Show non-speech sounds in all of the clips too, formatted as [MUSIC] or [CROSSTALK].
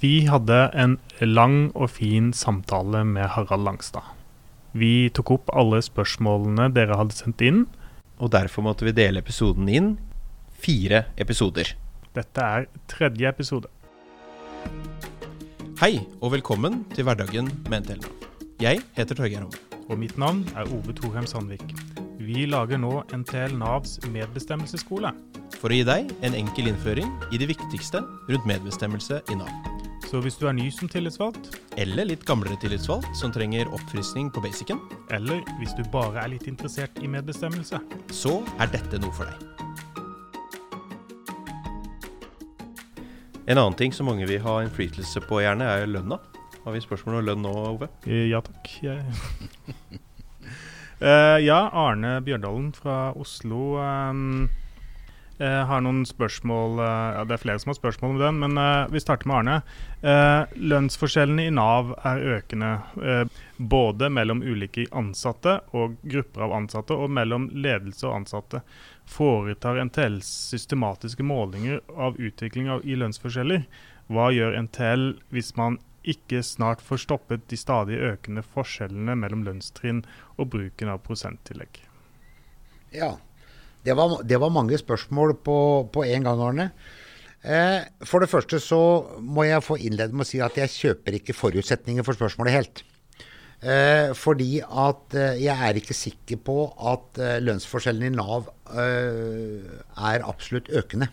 Vi hadde en lang og fin samtale med Harald Langstad. Vi tok opp alle spørsmålene dere hadde sendt inn. Og derfor måtte vi dele episoden inn fire episoder. Dette er tredje episode. Hei og velkommen til Hverdagen med NTL. Jeg heter Torgeir Homme. Og mitt navn er Ove Thorheim Sandvik. Vi lager nå NTL Navs medbestemmelsesskole. For å gi deg en enkel innføring i det viktigste rundt medbestemmelse i Nav. Så hvis du er ny som tillitsvalgt, Eller litt gamlere tillitsvalgt som trenger oppfriskning på basicen, eller hvis du bare er litt interessert i medbestemmelse, så er dette noe for deg. En annen ting som mange vil ha innflytelse på gjerne, er lønna. Har vi spørsmål om lønn nå, Ove? Eh, Ja takk. Jeg... Uh, [LAUGHS] ja, Arne Bjørdalen fra Oslo ehm, eh, har noen spørsmål eh, ja, Det er flere som har spørsmål om den, men eh, vi starter med Arne. Lønnsforskjellene i Nav er økende. både mellom ulike ansatte og grupper av ansatte, og mellom ledelse og ansatte. Foretar NTL systematiske målinger av utvikling av, i lønnsforskjeller? Hva gjør NTL hvis man ikke snart får stoppet de stadig økende forskjellene mellom lønnstrinn og bruken av prosenttillegg. Ja. Det var, det var mange spørsmål på, på en gang, Arne. Eh, for det første så må jeg få innlede med å si at jeg kjøper ikke forutsetninger for spørsmålet helt. Eh, fordi at eh, jeg er ikke sikker på at eh, lønnsforskjellen i Nav eh, er absolutt økende.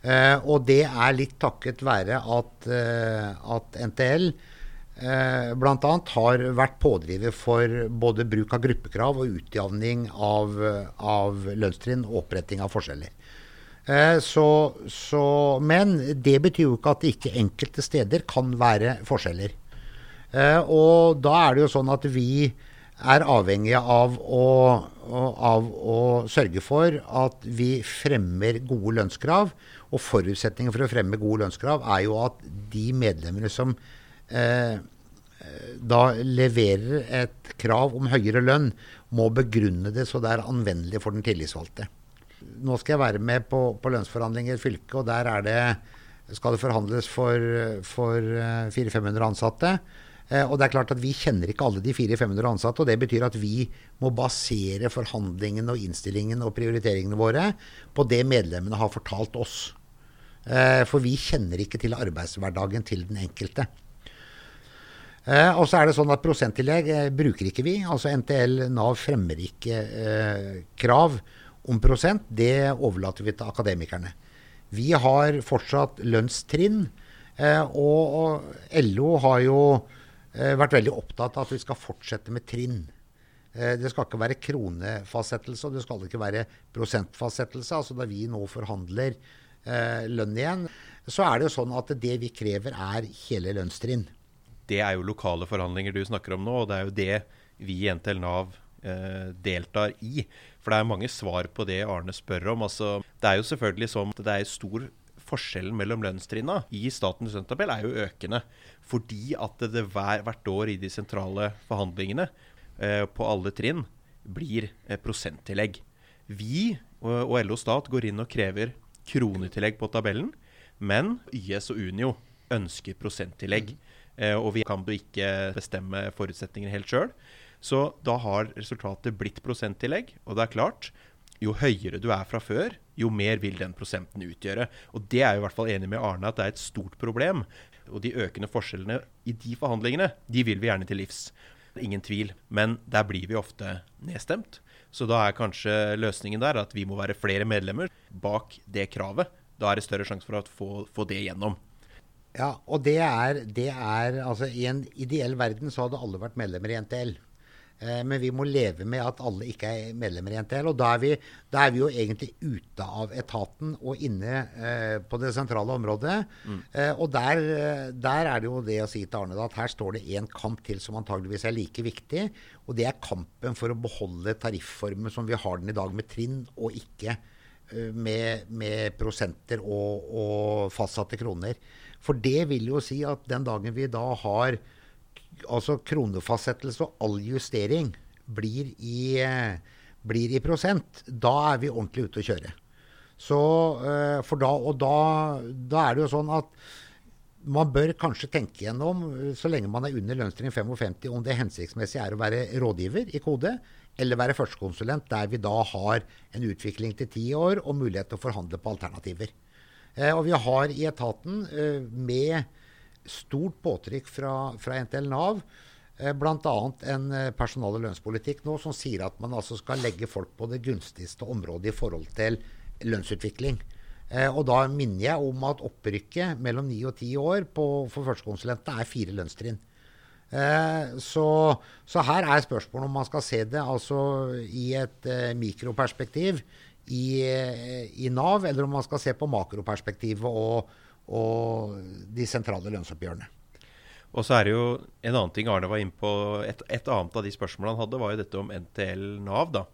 Eh, og det er litt takket være at, at NTL bl.a. har vært pådriver for både bruk av gruppekrav og utjevning av, av lønnstrinn og oppretting av forskjeller. Eh, så, så, men det betyr jo ikke at det ikke enkelte steder kan være forskjeller. Eh, og da er det jo sånn at vi er avhengige av å, av å sørge for at vi fremmer gode lønnskrav. Og forutsetningen for å fremme gode lønnskrav er jo at de medlemmene som eh, da leverer et krav om høyere lønn, må begrunne det så det er anvendelig for den tillitsvalgte. Nå skal jeg være med på, på lønnsforhandlinger i et fylke, og der er det, skal det forhandles for, for 400-500 ansatte. Eh, og det er klart at Vi kjenner ikke alle de 400-500 ansatte. og Det betyr at vi må basere forhandlingene og innstillingen og prioriteringene våre på det medlemmene har fortalt oss. Eh, for vi kjenner ikke til arbeidshverdagen til den enkelte. Eh, og så er det sånn at Prosenttillegg eh, bruker ikke vi. altså NTL Nav fremmer ikke eh, krav om prosent. Det overlater vi til akademikerne. Vi har fortsatt lønnstrinn. Eh, og, og LO har jo eh, vært veldig opptatt av at vi skal fortsette med trinn. Eh, det skal ikke være kronefastsettelse, og det skal ikke være prosentfastsettelse. altså Da vi nå forhandler lønn igjen, så er det jo sånn at det vi krever, er hele lønnstrinn. Det er jo lokale forhandlinger du snakker om nå, og det er jo det vi i NTL Nav eh, deltar i. For det er mange svar på det Arne spør om. Altså, det er jo selvfølgelig sånn at det er stor forskjellen mellom lønnstrinna i statens lønnstabell er jo økende. Fordi at det hver, hvert år i de sentrale forhandlingene eh, på alle trinn blir eh, prosenttillegg. Vi og, og LO Stat går inn og krever kronetillegg på tabellen, men YS og Unio ønsker prosenttillegg. Eh, og vi kan jo ikke bestemme forutsetningene helt sjøl. Så da har resultatet blitt prosenttillegg. Og det er klart, jo høyere du er fra før, jo mer vil den prosenten utgjøre. Og det er jo i hvert fall enig med Arne at det er et stort problem. Og de økende forskjellene i de forhandlingene, de vil vi gjerne til livs. Ingen tvil. Men der blir vi ofte nedstemt. Så da er kanskje løsningen der at vi må være flere medlemmer bak det kravet. Da er det større sjanse for å få, få det gjennom. Ja, og det er, det er altså I en ideell verden så hadde alle vært medlemmer i NTL. Eh, men vi må leve med at alle ikke er medlemmer i NTL. Og da er vi, da er vi jo egentlig ute av etaten og inne eh, på det sentrale området. Mm. Eh, og der, der, er det jo det å si til Arne da, at her står det en kamp til som antageligvis er like viktig. Og det er kampen for å beholde tarifformen som vi har den i dag, med trinn og ikke med, med prosenter og, og fastsatte kroner. For det vil jo si at den dagen vi da har altså kronefastsettelse og all justering blir i, blir i prosent, da er vi ordentlig ute å kjøre. Så, for da, og da, da er det jo sånn at man bør kanskje tenke gjennom, så lenge man er under lønnstrinn 55, om det hensiktsmessig er å være rådgiver i kode eller være førstekonsulent, der vi da har en utvikling til ti år og mulighet til å forhandle på alternativer. Eh, og vi har i etaten, eh, med stort påtrykk fra, fra NTL Nav, eh, bl.a. en personal- og lønnspolitikk nå som sier at man altså skal legge folk på det gunstigste området i forhold til lønnsutvikling. Og da minner jeg om at opprykket mellom 9 og 10 år på, for førstekonsulentene er fire lønnstrinn. Så, så, her er spørsmålet om man skal se det altså i et mikroperspektiv i, eh, i, Nav, eller om man skal se på makroperspektivet og, og de sentrale lønnsoppgjørene. Og så er det jo en annen ting Arne var inne på. Et, et, annet av de spørsmålene han hadde, var jo dette om NTL Nav da,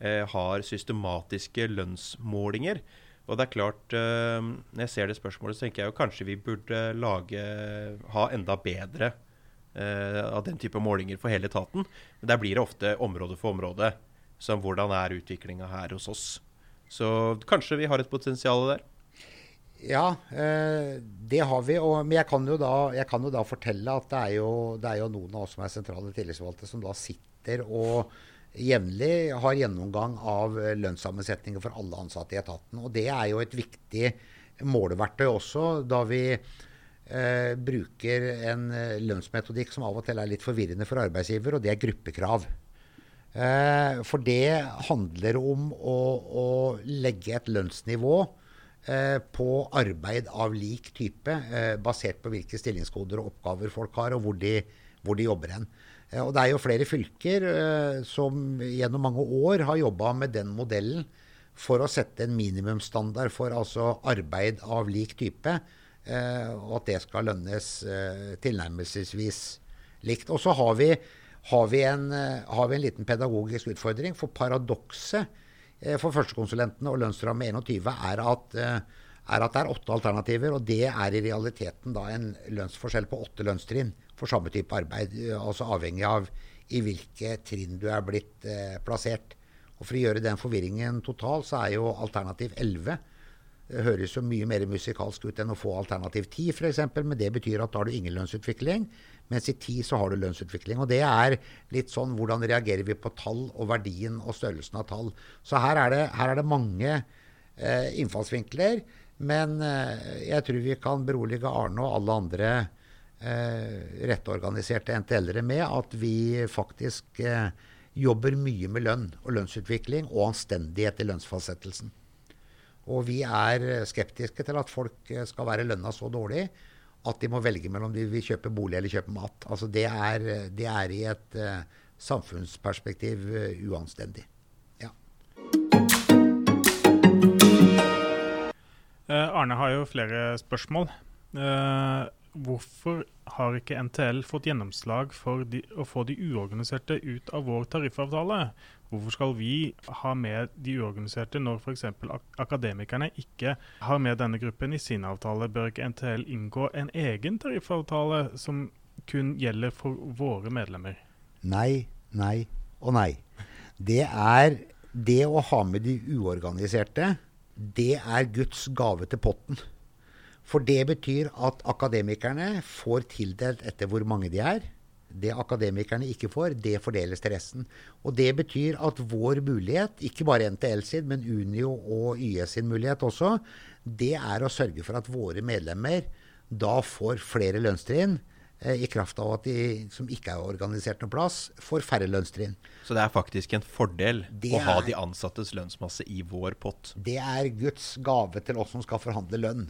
eh, har systematiske lønnsmålinger. Og det er klart, eh, Når jeg ser det spørsmålet, så tenker jeg jo kanskje vi burde lage, ha enda bedre eh, av den type målinger for hele etaten. Men der blir det ofte område for område. Som hvordan er utviklinga her hos oss. Så kanskje vi har et potensial der. Ja, uh, det har vi. Og, men jeg kan, da, jeg kan, jo da, fortelle at det er jo, det er jo noen av oss som er sentrale tillitsvalgte, som da sitter og jevnlig har gjennomgang av eh, lønnssammensetninger for alle ansatte i etaten. Og det er jo et viktig måleverktøy også, da vi eh, bruker en eh, lønnsmetodikk som av og til er litt forvirrende for arbeidsgiver, og det er gruppekrav. Eh, for det handler om å, å legge et lønnsnivå eh, på arbeid av lik type, eh, basert på hvilke stillingskoder og oppgaver folk har, og hvor de, hvor de jobber hen. Og det er jo flere fylker som gjennom mange år har jobba med den modellen for å sette en minimumsstandard for altså arbeid av lik type, og at det skal lønnes tilnærmelsesvis likt. Og så har vi, har, vi en, har vi, en, liten pedagogisk utfordring. For paradokset for førstekonsulentene og lønnsramme 21 er at, er at det er åtte alternativer. Og det er i realiteten da en lønnsforskjell på åtte lønnstrinn for samme type arbeid. Altså avhengig av i hvilke trinn du er blitt eh, plassert. Og For å gjøre den forvirringen total, så er jo alternativ 11 det høres jo mye mer musikalsk ut enn å få alternativ 10 f.eks., men det betyr at da har du ingen lønnsutvikling. Mens i 10 så har du lønnsutvikling. Og det er litt sånn hvordan reagerer vi på tall og verdien og størrelsen av tall. Så her er det, her er det mange eh, innfallsvinkler. Men eh, jeg tror vi kan berolige Arne og alle andre eh, rettorganiserte NTL-ere med at vi faktisk eh, jobber mye med lønn og lønnsutvikling og anstendighet i lønnsfastsettelsen. Og vi er skeptiske til at folk eh, skal være lønna så dårlig at de må velge mellom de vil kjøpe bolig eller kjøpe mat. Altså det, er, det er i et uh, samfunnsperspektiv uh, uanstendig. Ja. Uh, Arne har jo flere spørsmål. Hvorfor har ikke NTL fått gjennomslag for de, å få de uorganiserte ut av vår tariffavtale? Hvorfor skal vi ha med de uorganiserte når f.eks. Ak akademikerne ikke har med denne gruppen i sin avtale? Bør ikke NTL inngå en egen tariffavtale som kun gjelder for våre medlemmer? Nei, nei og nei. Det er det å ha med de uorganiserte, det er Guds gave til potten. For det betyr at akademikerne får tildelt etter hvor mange de er. Det akademikerne ikke får, det fordeles til resten. Og det betyr at vår mulighet, ikke bare NTL sin, men Unio og YS sin mulighet også, det er å sørge for at våre medlemmer da får flere lønnstrinn. Eh, I kraft av at de som ikke er organisert noen plass, får færre lønnstrinn. Så det er faktisk en fordel det å ha de ansattes lønnsmasse i vår pott? Det er Guds gave til oss som skal forhandle lønn.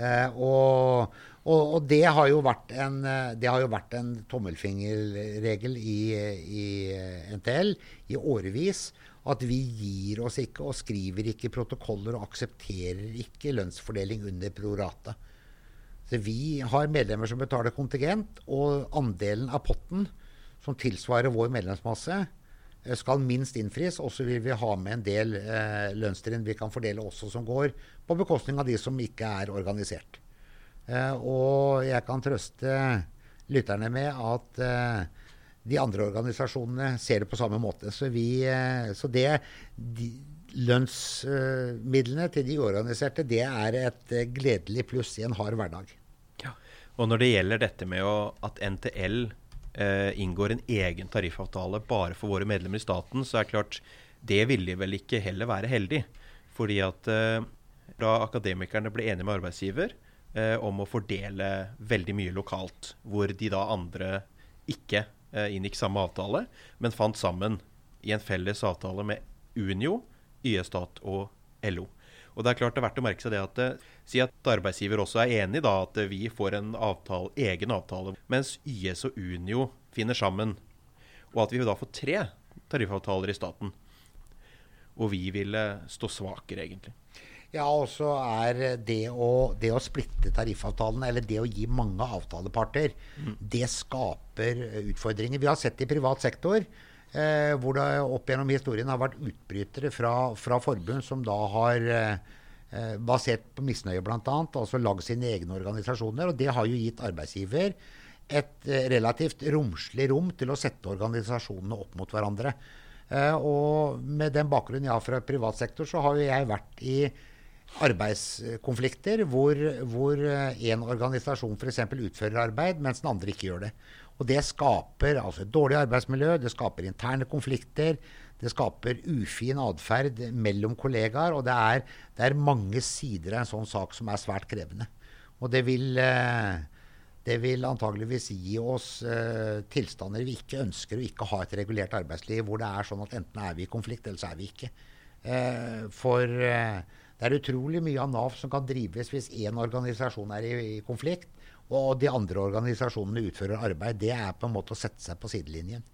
Eh, og, og, og, det har jo vært en, jo vært en tommelfingerregel i, i, NTL i årevis. At vi gir oss ikke og skriver ikke protokoller og aksepterer ikke lønnsfordeling under prorate. Så vi har medlemmer som betaler kontingent, og andelen av potten som tilsvarer vår medlemsmasse, Eh, skal minst innfris. Og så vil vi ha med en del eh, lønnstrinn vi kan fordele også som går på bekostning av de som ikke er organisert. Eh, og jeg kan trøste lytterne med at eh, de andre organisasjonene ser det på samme måte. Så, vi, eh, så det de, Lønnsmidlene til de uorganiserte det er et eh, gledelig pluss i en hard hverdag. Ja. Og når det gjelder dette med å, at NTL eh, inngår en egen tariffavtale bare for våre medlemmer i staten, så er det klart det ville vel ikke heller være heldig. Fordi at eh, da akademikerne ble enige med arbeidsgiver eh, om å fordele veldig mye lokalt, hvor de da andre ikke eh, inngikk samme avtale, men fant sammen i en felles avtale med Unio, YS-stat og LO. Og det er klart det er verdt å merke seg det at eh, Si at arbeidsgiver også er enig da at vi får en avtale, egen avtale, mens YS og Unio finner sammen. Og at vi da får tre tariffavtaler i staten. Og vi ville stå svakere, egentlig. Ja, og så er det å, det å, splitte tariffavtalen, eller det å gi mange avtaleparter, mm. det skaper utfordringer. Vi har sett det i privat sektor. Eh, hvor det opp gjennom historien har vært utbrytere fra, fra forbund som da har eh, basert på misnøye bl.a. altså lagd sine egne organisasjoner. Og det har jo gitt arbeidsgiver et eh, relativt romslig rom til å sette organisasjonene opp mot hverandre. Eh, og med den bakgrunnen jeg har fra privat sektor, så har jo jeg vært i arbeidskonflikter hvor, hvor en organisasjon f.eks. utfører arbeid, mens den andre ikke gjør det. Og det skaper altså et dårlig arbeidsmiljø, det skaper interne konflikter. Det skaper ufin atferd mellom kollegaer. Og det er, det er, mange sider av en sånn sak som er svært krevende. Og det vil, eh, det vil antageligvis gi oss uh, tilstander vi ikke ønsker å ikke ha et regulert arbeidsliv, hvor det er sånn at enten er vi i konflikt, eller så er vi ikke. Uh, for det er utrolig mye av Nav som kan drives hvis én organisasjon er i konflikt og de andre organisasjonene utfører arbeid, det er på en måte å sette seg på sidelinjen.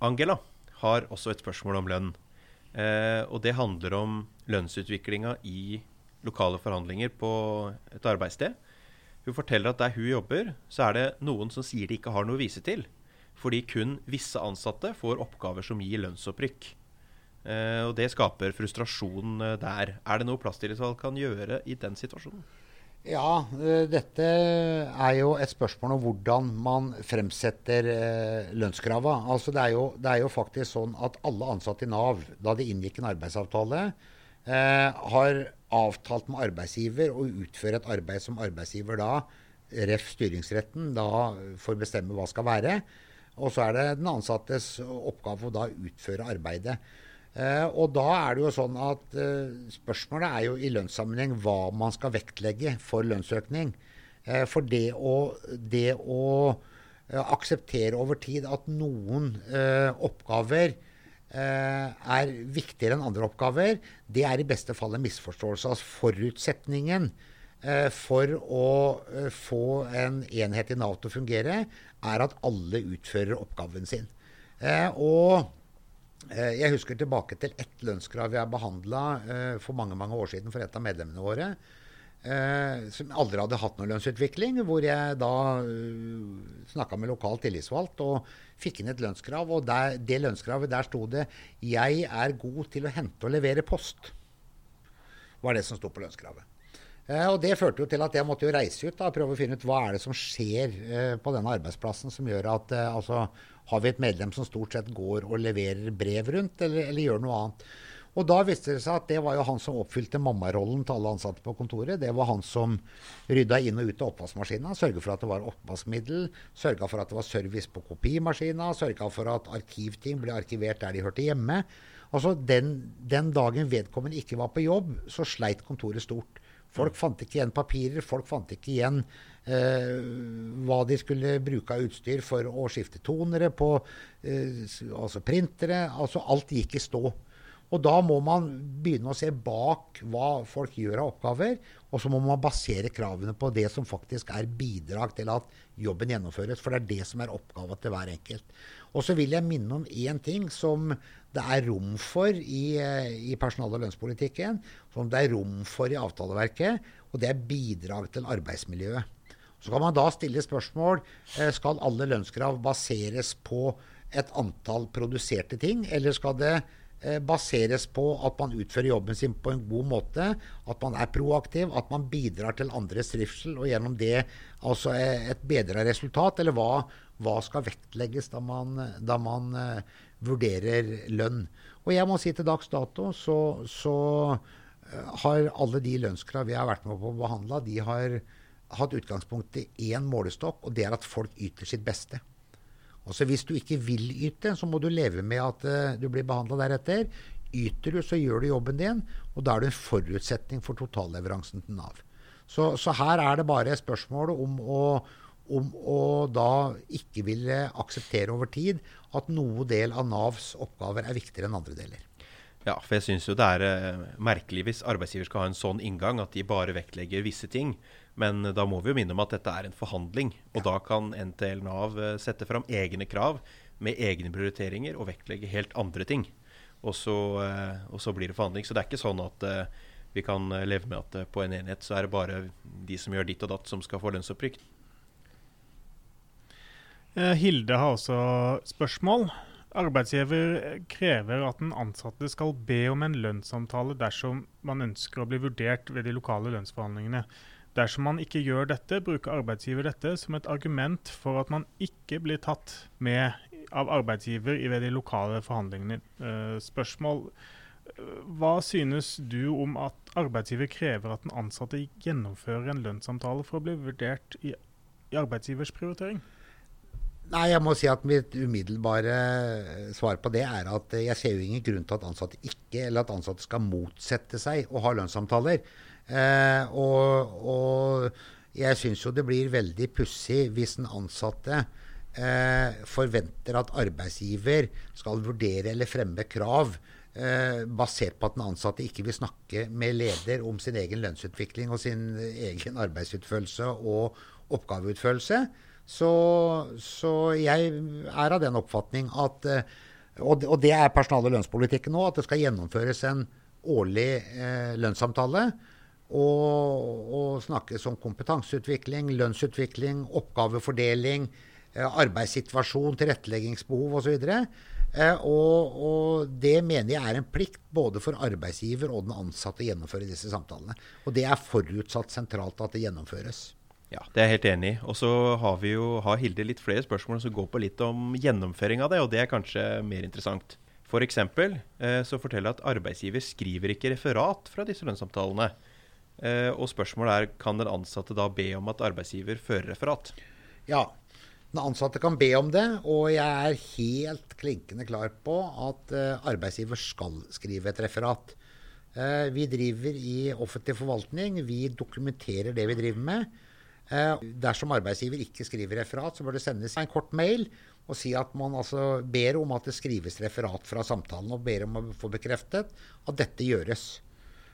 Angela har også et spørsmål om lønn. Eh, og det handler om lønnsutviklinga i lokale forhandlinger på et arbeidssted. Hun forteller at der hun jobber, så er det noen som sier de ikke har noe å vise til. Fordi kun visse ansatte får oppgaver som gir lønnsopprykk. Uh, og det skaper frustrasjon uh, der. Er det noe plasstillitsvalg kan gjøre i den situasjonen? Ja, uh, dette er jo et spørsmål om hvordan man fremsetter lønnskrava. Altså det, er jo, det er jo faktisk sånn at alle ansatte i Nav, da de inngikk en arbeidsavtale, har avtalt med arbeidsgiver å utføre et arbeid som arbeidsgiver da, ref. styringsretten, da får bestemme hva skal være. Og så er det den ansattes oppgave å da utføre arbeidet. Eh, og da er det jo sånn at eh, spørsmålet er jo i lønnssammenheng hva man skal vektlegge for lønnsøkning. Eh, for det å, det å akseptere over tid at noen oppgaver er viktigere enn andre oppgaver, det er i beste fall en misforståelse. Altså forutsetningen for å få en enhet i Nav til å fungere, er at alle utfører oppgaven sin. og jeg husker tilbake til ett lønnskrav jeg behandla eh, for mange mange år siden for et av medlemmene våre. Eh, som aldri hadde hatt noen lønnsutvikling. Hvor jeg da snakka med lokal tillitsvalgt og fikk inn et lønnskrav. Og der, det lønnskravet, der sto det 'Jeg er god til å hente og levere post'. var det som sto på lønnskravet. Eh, og Det førte jo til at jeg måtte jo reise ut og prøve å finne ut hva er det som skjer eh, på denne arbeidsplassen som gjør at eh, altså, har vi et medlem som stort sett går og leverer brev rundt, eller, eller, gjør noe annet? Og da viste det seg at det var jo han som oppfylte mammarollen til alle ansatte på kontoret. Det var han som rydda inn og ut av oppvaskmaskina, sørga for at det var oppvaskmiddel, sørga for at det var service på kopimaskina, sørga for at arkivting ble arkivert der de hørte hjemme. Altså den, den dagen vedkommende ikke var på jobb, så sleit kontoret stort. Folk fant ikke igjen papirer, folk fant ikke igjen eh, hva de skulle bruke av utstyr for å skifte tonere på eh, altså printere. Altså alt gikk i stå. Og da må man begynne å se bak hva folk gjør av oppgaver, og så må man basere kravene på det som faktisk er bidrag til at jobben gjennomføres. For det er det som er oppgava til hver enkelt. Og så vil jeg minne om én ting som det er rom for i, eh, i personal- og lønnspolitikken, som det er rom for i avtaleverket, og det er bidrag til arbeidsmiljøet. Så kan man da stille spørsmål eh, skal alle lønnskrav baseres på et antall produserte ting, eller skal det eh, baseres på at man utfører jobben sin på en god måte, at man er proaktiv, at man bidrar til andres trivsel, og gjennom det altså et bedra resultat, eller hva, hva skal vektlegges da man, da man uh, vurderer lønn. Og jeg må si til dags dato så, så har alle de lønnskrav vi har vært med på å behandle, de har hatt utgangspunkt i én målestokk, og det er at folk yter sitt beste. Også hvis du ikke vil yte, så må du leve med at uh, du blir behandla deretter. Yter du, så gjør du jobben din, og da er det en forutsetning for totalleveransen til Nav. Så, så her er det bare spørsmålet om å, om å da ikke ville akseptere over tid at noe del av Navs oppgaver er viktigere enn andre deler. Ja, for jeg syns jo det er eh, merkelig hvis arbeidsgiver skal ha en sånn inngang at de bare vektlegger visse ting. Men da må vi jo minne om at dette er en forhandling. Og da kan NTL Nav eh, sette fram egne krav med egne prioriteringer og vektlegge helt andre ting. Og så, eh, og så, blir det forhandling. Så det er ikke sånn at vi kan leve med at på en enhet så er det bare de som gjør ditt og datt, som skal få lønnsopprykk. Uh, Hilde har også spørsmål. Arbeidsgiver krever at den ansatte skal be om en lønnssamtale dersom man ønsker å bli vurdert ved de lokale lønnsforhandlingene. Dersom man ikke gjør dette, bruker arbeidsgiver dette som et argument for at man ikke blir tatt med av arbeidsgiver ved de lokale forhandlingene. Uh, spørsmål Hva synes du om at arbeidsgiver krever at den ansatte gjennomfører en lønnssamtale for å bli vurdert i arbeidsgivers prioritering? Nei, jeg må si at Mitt umiddelbare svar på det er at jeg ser jo ingen grunn til at ansatte ikke, eller at ansatte skal motsette seg å ha lønnssamtaler. Eh, og, og, jeg syns jo det blir veldig pussig hvis den ansatte eh, forventer at arbeidsgiver skal vurdere eller fremme krav eh, basert på at den ansatte ikke vil snakke med leder om sin egen lønnsutvikling og sin egen arbeidsutførelse og oppgaveutførelse. Så, så jeg er av den oppfatning at eh, og, det er personal- og lønnspolitikken nå, at det skal gjennomføres en årlig eh, lønnssamtale og, og snakkes om kompetanseutvikling, lønnsutvikling, oppgavefordeling, eh, arbeidssituasjon, tilretteleggingsbehov osv. Eh, og, og det mener jeg er en plikt både for arbeidsgiver og den ansatte å gjennomføre disse samtalene. Og det er forutsatt sentralt at det gjennomføres. Ja, det er jeg helt enig i. Og så har, vi jo, har Hilde litt flere spørsmål som går på litt om gjennomføring av det, og det er kanskje mer interessant. For eksempel, så forteller jeg at arbeidsgiver skriver ikke referat fra disse lønnssamtalene. Eh, og spørsmålet er kan den ansatte da be om at arbeidsgiver fører referat? Ja, den ansatte kan be om det, og jeg er helt klinkende klar på at uh, arbeidsgiver skal skrive et referat. Vi driver i offentlig forvaltning. Vi dokumenterer det vi driver med. Uh, dersom arbeidsgiver ikke skriver referat, så bør det sendes en kort mail og si at man altså ber om at det skrives referat fra samtalen, og ber om å få bekreftet at dette gjøres.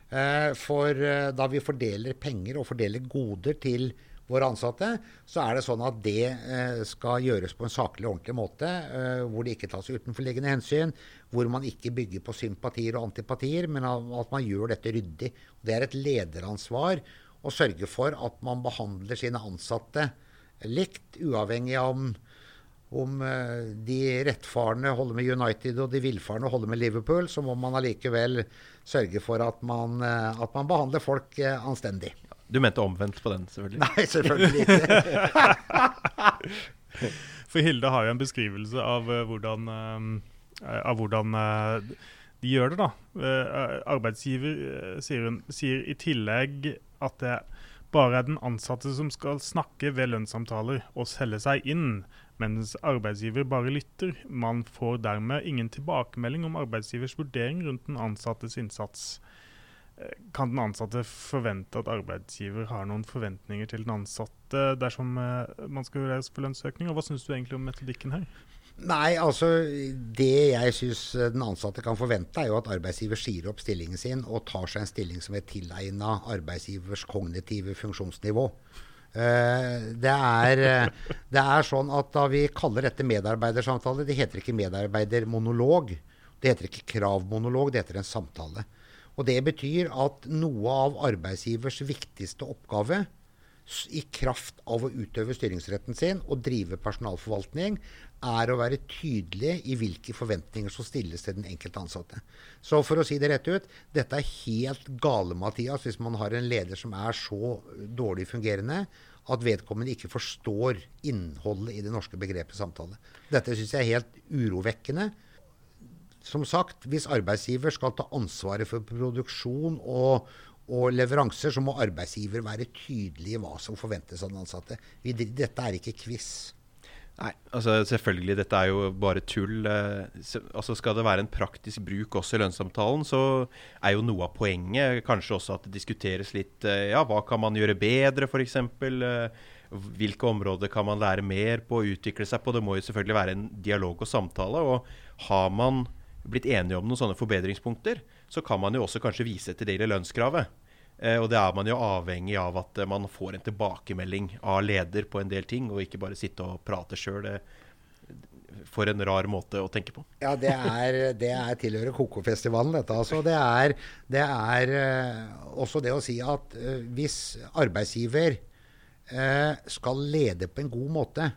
Eh, for eh, da vi fordeler penger og fordeler goder til våre ansatte, så er det sånn at det eh, skal gjøres på en saklig og ordentlig måte, hvor det ikke tas utenforliggende hensyn, hvor man ikke bygger på sympatier og antipatier, men at man gjør dette ryddig. Det er et lederansvar å sørge for at man behandler sine ansatte likt, uavhengig av om om eh, de rettfarne holder med United og de villfarne holder med Liverpool, så må man allikevel sørge for at man, eh, at man behandler folk eh, anstendig. Du mente omvendt på den, selvfølgelig? Nei, selvfølgelig ikke. [LAUGHS] For Hilde har jo en beskrivelse av hvordan, av hvordan de gjør det, da. Arbeidsgiver sier, hun, sier i tillegg at det bare er den ansatte som skal snakke ved lønnssamtaler og selge seg inn mens arbeidsgiver bare lytter. Man får dermed ingen tilbakemelding om arbeidsgivers vurdering rundt den ansattes innsats. Eh, kan den ansatte forvente at arbeidsgiver har noen forventninger til den ansatte dersom eh, man skal vurderes for lønnsøkning? Og hva syns du egentlig om metodikken her? Nei, altså Det jeg syns den ansatte kan forvente, er jo at arbeidsgiver sier opp stillingen sin og tar seg en stilling som er tilegna arbeidsgivers kognitive funksjonsnivå. Eh, det er, eh, det er, sånn at da vi kaller dette medarbeidersamtale, det heter ikke medarbeidermonolog. Det heter ikke kravmonolog, det heter en samtale. Og det betyr at noe av arbeidsgivers viktigste oppgave i kraft av å utøve styringsretten sin og drive personalforvaltning, er å være tydelig i hvilke forventninger som stilles til den enkelte ansatte. Så for å si det rett ut, dette er helt gale, Mathias, hvis man har en leder som er så dårlig fungerende at vedkommende ikke forstår innholdet i det norske begrepet samtale. Dette syns jeg er helt urovekkende. som sagt, hvis arbeidsgiver skal ta ansvaret for produksjon og, og leveranser, så må arbeidsgiver være tydelig i hva som forventes av den ansatte. Vi, dette er ikke quiz. Nei, altså selvfølgelig, dette er jo bare tull. Eh, altså Skal det være en praktisk bruk også i lønnssamtalen, så er jo noe av poenget kanskje også at det diskuteres litt eh, Ja, hva kan man gjøre bedre, f.eks.? Hvilke områder kan man lære mer på å utvikle seg på? Det må jo selvfølgelig være en dialog og samtale. Og har man blitt enige om noen sånne forbedringspunkter, så kan man jo også kanskje vise til det i lønnskravet. Eh, og det er man jo avhengig av at man får en tilbakemelding av leder på en del ting, og ikke bare sitte og prate sjøl. For en rar måte å tenke på. Ja, det er, det er tilhører Koko-festivalen, dette. Altså. Det er, det er også det å si at hvis arbeidsgiver skal lede på en god måte,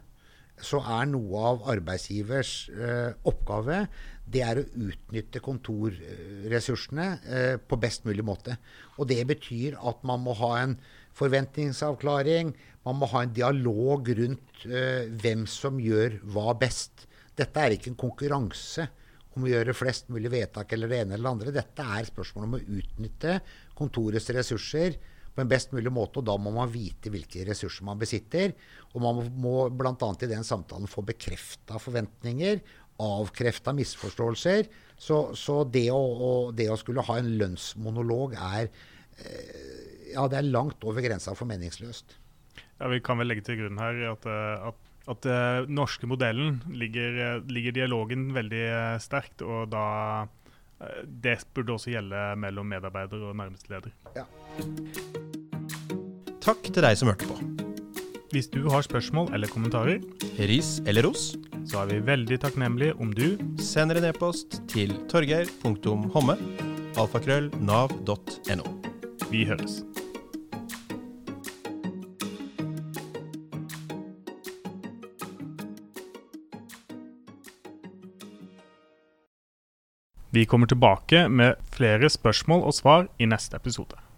så er noe av arbeidsgivers eh, oppgave det er å utnytte kontorressursene eh, på best mulig måte. Og det betyr at man må ha en forventningsavklaring, man må ha en dialog rundt eh, hvem som gjør hva best. Dette er ikke en konkurranse om å gjøre flest mulig vedtak eller det ene eller det andre. Dette er spørsmål om å utnytte kontorets ressurser på en best mulig måte. Og da må man vite hvilke ressurser man besitter. Og man må bl.a. i den samtalen få bekrefta forventninger, avkrefta misforståelser. Så, så det, å, å, det, å, skulle ha en lønnsmonolog er eh, Ja, det er langt over grensa for meningsløst. Ja, Vi kan vel legge til grunn her at, eh, at at uh, norske modellen ligger, ligger, dialogen veldig sterkt. Og da Det burde også gjelde mellom medarbeider og nærmeste leder. Ja. Takk til deg som hørte på. Hvis du har spørsmål eller kommentarer, ris eller ros, så er vi veldig takknemlige om du sender en e-post til torgeir.homme, alfakrøllnav.no. Vi høres. Vi kommer tilbake med flere spørsmål og svar i neste episode.